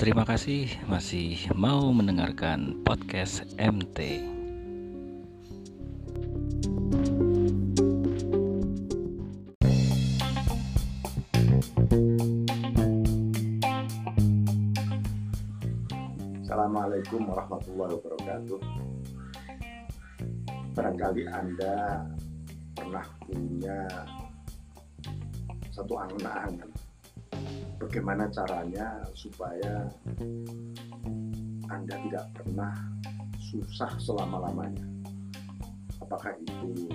Terima kasih masih mau mendengarkan podcast MT. Assalamualaikum warahmatullahi wabarakatuh. Barangkali Anda pernah punya satu angan-angan bagaimana caranya supaya Anda tidak pernah susah selama-lamanya. Apakah itu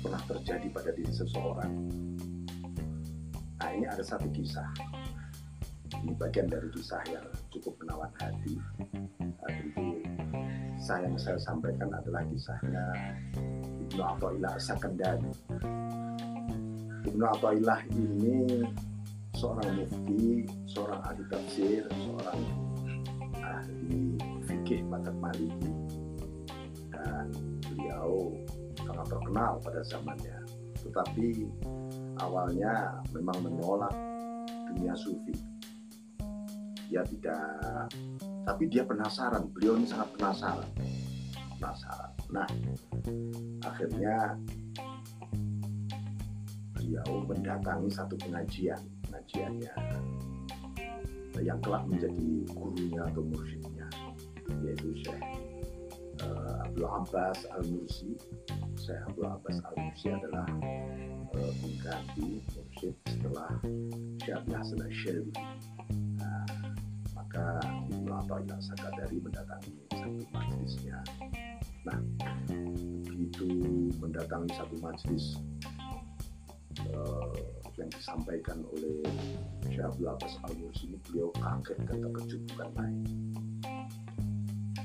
pernah terjadi pada diri seseorang? Nah, ini ada satu kisah. Ini bagian dari kisah yang cukup menawan hati. Nah, tentu saya yang saya sampaikan adalah kisahnya Ibnu Athaillah Sakandari. Ibnu Athaillah ini seorang mufti, seorang ahli tafsir, seorang ahli fikih madzhab Maliki dan beliau sangat terkenal pada zamannya. Tetapi awalnya memang menolak dunia sufi. Dia tidak, tapi dia penasaran. Beliau ini sangat penasaran, penasaran. Nah, akhirnya beliau mendatangi satu pengajian pengajiannya yang kelak menjadi gurunya atau mursyidnya yaitu Syekh uh, Abdul Abbas Al-Mursi. Syekh Abdul Abbas Al-Mursi adalah uh, pengganti mursyid setelah Syekh Abdul Hasan Al-Syalwi nah, maka Ibnu Athaillah Sakadari mendatangi satu majlisnya. Nah begitu mendatangi satu majlis uh, yang disampaikan oleh Syekh Abbas al ini beliau kaget dan terkejut bukan main.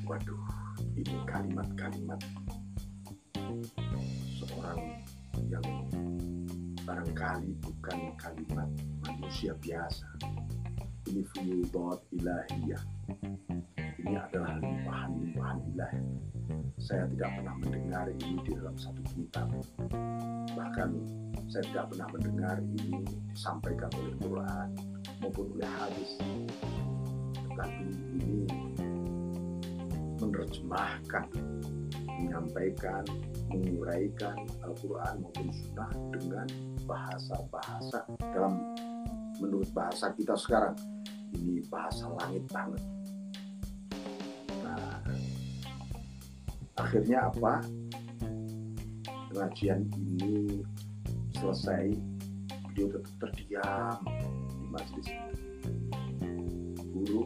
Waduh, ini kalimat-kalimat seorang yang barangkali bukan kalimat manusia biasa. Ini fiyudat ilahiyah. Ini adalah limpahan-limpahan ilahi. Saya tidak pernah mendengar ini di dalam satu kitab. Bahkan saya tidak pernah mendengar ini disampaikan oleh Quran maupun oleh hadis. Tetapi ini menerjemahkan menyampaikan menguraikan Al-Quran maupun Sunnah dengan bahasa-bahasa dalam menurut bahasa kita sekarang. Ini bahasa langit banget akhirnya apa? Pengajian ini selesai. Beliau tetap terdiam di majelis itu. Guru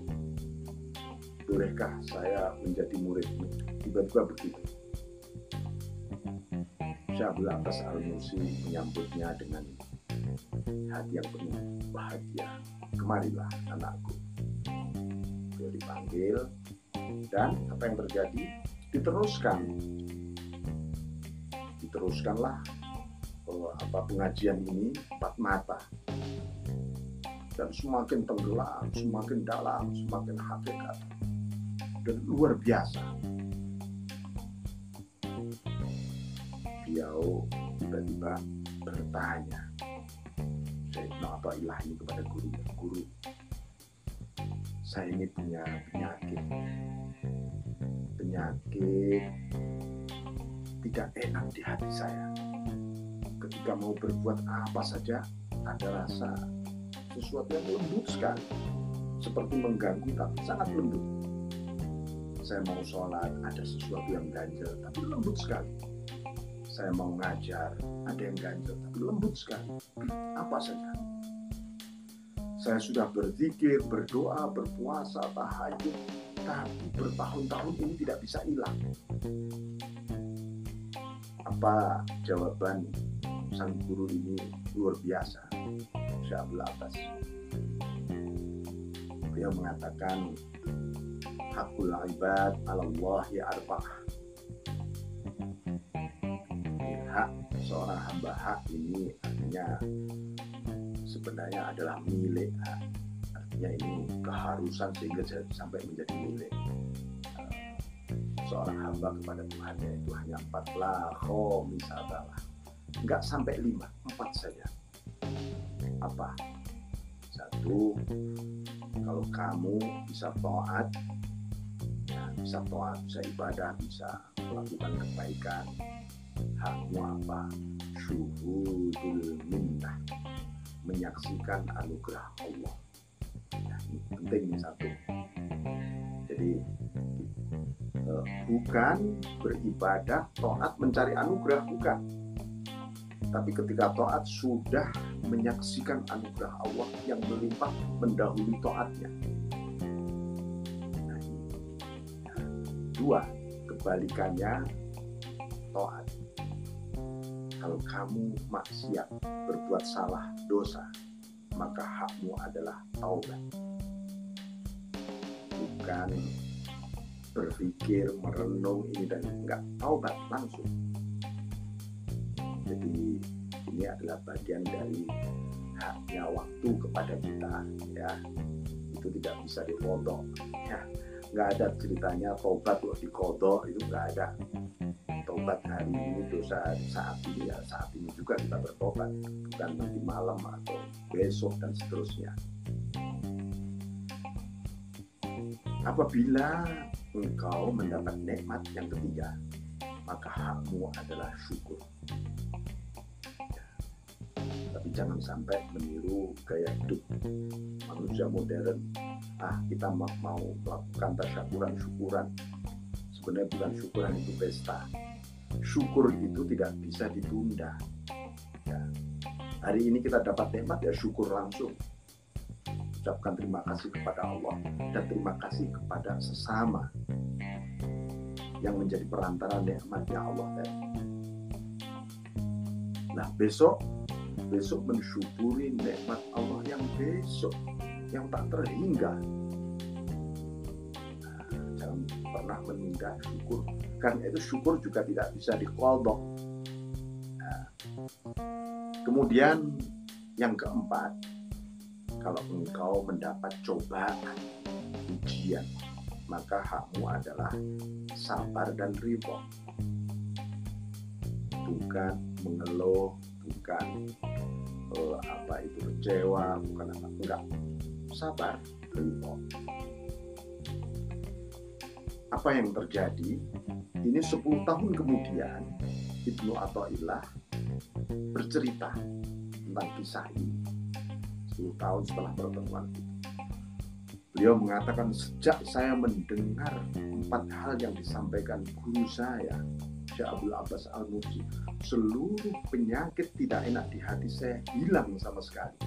bolehkah saya menjadi muridmu? Tiba-tiba begitu. Syabul Abbas Al-Musi menyambutnya dengan hati yang penuh bahagia. Kemarilah anakku. Beliau dipanggil dan apa yang terjadi diteruskan. Diteruskanlah apa pengajian ini empat mata. Dan semakin tenggelam, semakin dalam, semakin hakikat. Dan luar biasa. Beliau tiba-tiba bertanya, saya apa ilah ini kepada guru, guru, saya ini punya penyakit, penyakit tidak enak di hati saya. Ketika mau berbuat apa saja ada rasa sesuatu yang lembut sekali. Seperti mengganggu tapi sangat lembut. Saya mau sholat ada sesuatu yang ganjel tapi lembut sekali. Saya mau ngajar ada yang ganjel tapi lembut sekali. Apa saja. Saya sudah berzikir, berdoa, berpuasa, tahajud, tapi bertahun-tahun ini tidak bisa hilang. Apa jawaban sang guru ini luar biasa? Syekh Abdul Abbas. Beliau mengatakan hakul ibad Allah ya arba'ah hak seorang hamba hak ini artinya sebenarnya adalah milik hak artinya ini keharusan sehingga sampai menjadi milik. Seorang hamba kepada Tuhannya itu hanya empat lah misalnya nggak sampai lima empat saja. Apa? Satu kalau kamu bisa taat ya, bisa taat bisa ibadah bisa melakukan kebaikan hakmu apa? Syuhudul minnah. Menyaksikan anugerah Allah penting nih satu jadi eh, bukan beribadah taat mencari anugerah bukan tapi ketika taat sudah menyaksikan anugerah Allah yang melimpah mendahului taatnya. Nah, dua, kebalikannya taat. Kalau kamu maksiat, berbuat salah, dosa, maka hakmu adalah taubat. Bukan berpikir, merenung ini dan enggak taubat langsung. Jadi ini adalah bagian dari haknya waktu kepada kita ya. Itu tidak bisa dikodok ya nggak ada ceritanya tobat loh dikodok itu nggak ada. Tobat hari ini dosa saat ini ya saat ini juga kita bertobat. Bukan nanti malam atau besok dan seterusnya apabila engkau mendapat nikmat yang ketiga maka hakmu adalah syukur. Tapi jangan sampai meniru gaya hidup manusia modern. Ah kita mau, mau melakukan tasyakuran syukuran. Sebenarnya bukan syukuran itu pesta. Syukur itu tidak bisa ditunda. Ya. hari ini kita dapat nikmat ya syukur langsung ucapkan terima kasih kepada Allah dan terima kasih kepada sesama yang menjadi perantara nikmatnya Allah tadi. Nah besok besok mensyukuri nikmat Allah yang besok yang tak terhingga. Nah, jangan pernah menunda syukur. Karena itu syukur juga tidak bisa dikodok. Nah, kemudian yang keempat kalau engkau mendapat cobaan ujian maka hakmu adalah sabar dan ridho bukan mengeluh bukan uh, apa itu kecewa bukan apa enggak. Sabar ridho apa yang terjadi? Ini 10 tahun kemudian Ibnu Atta'illah bercerita tentang kisah ini 10 tahun setelah pertemuan itu beliau mengatakan sejak saya mendengar empat hal yang disampaikan guru saya Syekh Abdul Abbas Al-Mursi seluruh penyakit tidak enak di hati saya hilang sama sekali.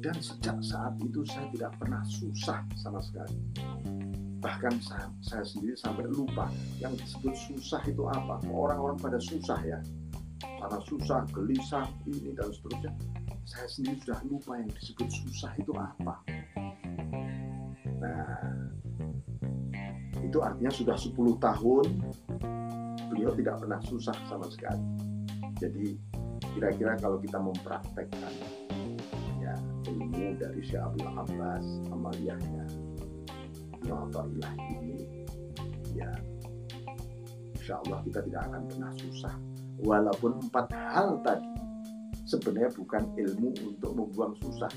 Dan sejak saat itu saya tidak pernah susah sama sekali. Bahkan saya, saya sendiri sampai lupa yang disebut susah itu apa. Orang-orang pada susah ya. Karena susah, gelisah, ini dan seterusnya. Saya sendiri sudah lupa yang disebut susah itu apa. Nah, itu artinya sudah 10 tahun beliau tidak pernah susah sama sekali. Jadi kira-kira kalau kita mempraktekkan ya ilmu dari Syekh Abdul Abbas amaliyahnya ilah ini ya insya Allah kita tidak akan pernah susah walaupun empat hal tadi sebenarnya bukan ilmu untuk membuang susah.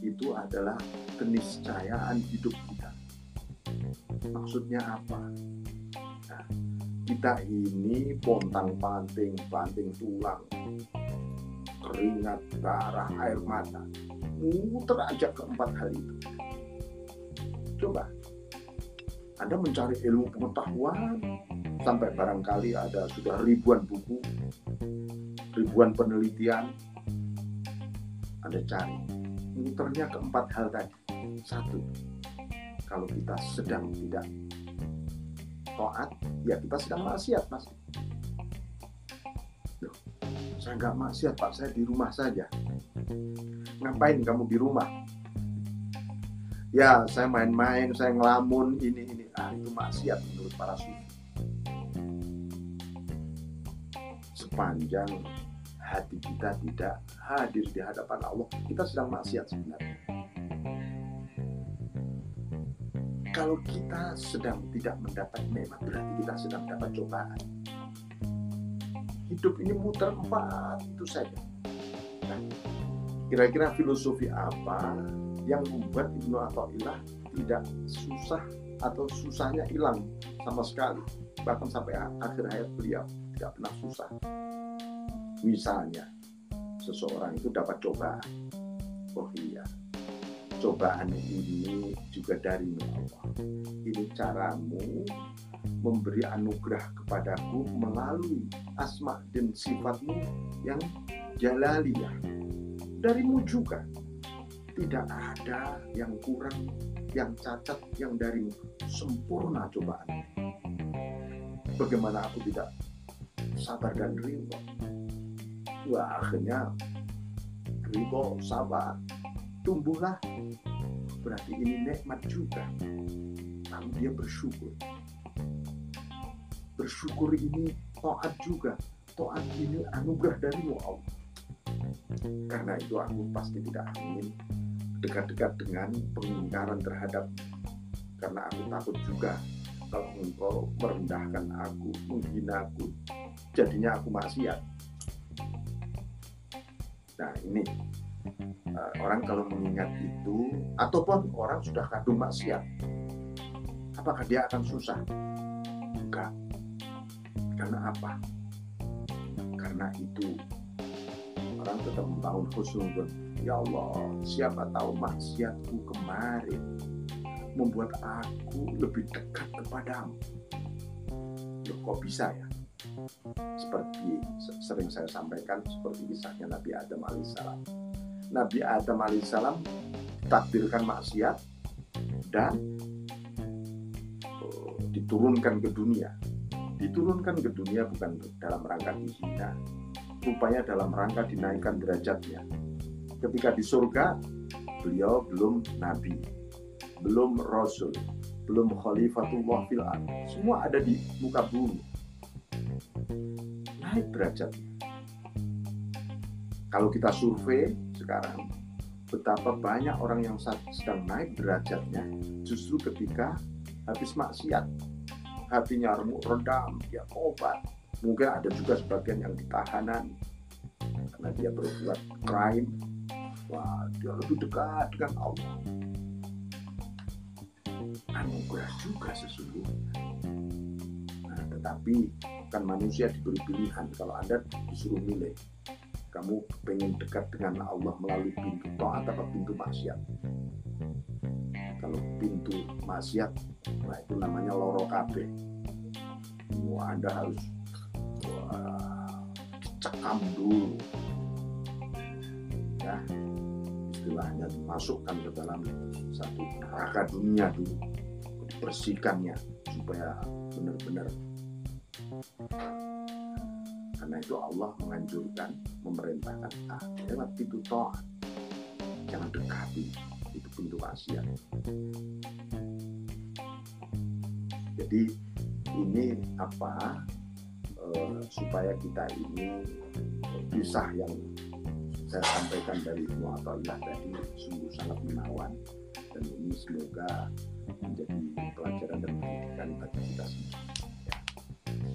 Itu adalah keniscayaan hidup kita. Maksudnya apa? Nah, kita ini pontang panting panting tulang. Keringat darah air mata. Muter aja keempat hal itu. Coba anda mencari ilmu pengetahuan sampai barangkali ada sudah ribuan buku ribuan penelitian anda cari muternya keempat hal tadi satu kalau kita sedang tidak taat, ya kita sedang maksiat mas. Loh, saya nggak maksiat pak, saya di rumah saja. Ngapain kamu di rumah? Ya, saya main-main, saya ngelamun, ini ini. Ah, itu maksiat menurut para sufi. Sepanjang hati kita tidak hadir di hadapan Allah, kita sedang maksiat sebenarnya. Kalau kita sedang tidak mendapat nikmat berarti kita sedang dapat cobaan. Hidup ini muter empat itu saja. Nah, kira-kira filosofi apa yang membuat Ibnu Athaillah tidak susah atau susahnya hilang sama sekali bahkan sampai akhir hayat beliau tidak pernah susah. Misalnya seseorang itu dapat cobaan. Oh iya cobaan ini juga dari Allah. Ini caramu memberi anugerah kepadaku melalui asma dan sifatmu yang jalaliyah. Darimu juga. Tidak ada yang kurang yang cacat yang dari sempurna cobaan bagaimana aku tidak sabar dan ridho. Wah akhirnya ridho sabar. Tumbuhlah. Berarti ini nikmat juga. Lalu dia bersyukur. Bersyukur ini to'at juga. To'at ini anugerah darimu Allah. Karena itu aku pasti tidak ingin dekat-dekat dengan pengingkaran terhadap karena aku takut juga kalau engkau merendahkan aku, menghina aku, jadinya aku maksiat. Nah ini uh, orang kalau mengingat itu, ataupun orang sudah kadung maksiat, apakah dia akan susah? Enggak. Karena apa? Karena itu orang tetap membangun khusnudun. Ya Allah, siapa tahu maksiatku kemarin membuat aku lebih dekat kepadamu. Loh, kok bisa ya? Seperti sering saya sampaikan, seperti kisahnya Nabi Adam alaihissalam. Nabi Adam alaihissalam takdirkan maksiat dan uh, diturunkan ke dunia. Diturunkan ke dunia bukan dalam rangka dihina, rupanya dalam rangka dinaikkan derajatnya. Ketika di surga, beliau belum nabi, belum rasul, belum khalifatullah fil Semua ada di muka bumi. Naik derajat. Kalau kita survei sekarang, betapa banyak orang yang sedang naik derajatnya justru ketika habis maksiat. Hatinya remuk redam, dia obat. Mungkin ada juga sebagian yang ditahanan karena dia berbuat crime. Wah, dia lebih dekat dengan Allah anugerah juga sesungguhnya. Nah, tetapi kan manusia diberi pilihan. Kalau Anda disuruh milih, kamu pengen dekat dengan Allah melalui pintu taat atau pintu maksiat. Kalau pintu maksiat, nah itu namanya loro kabe. Wah, Anda harus wah, cekam dulu. Ya, istilahnya dimasukkan ke dalam satu neraka dunia dulu bersihkannya supaya benar-benar karena itu Allah menganjurkan memerintahkan ah, lewat pintu toa jangan dekati itu pintu maksiat jadi ini apa uh, supaya kita ini kisah yang saya sampaikan dari Mu'atullah tadi sungguh sangat menawan. Dan ini semoga menjadi pelajaran dan pendidikan bagi kita semua.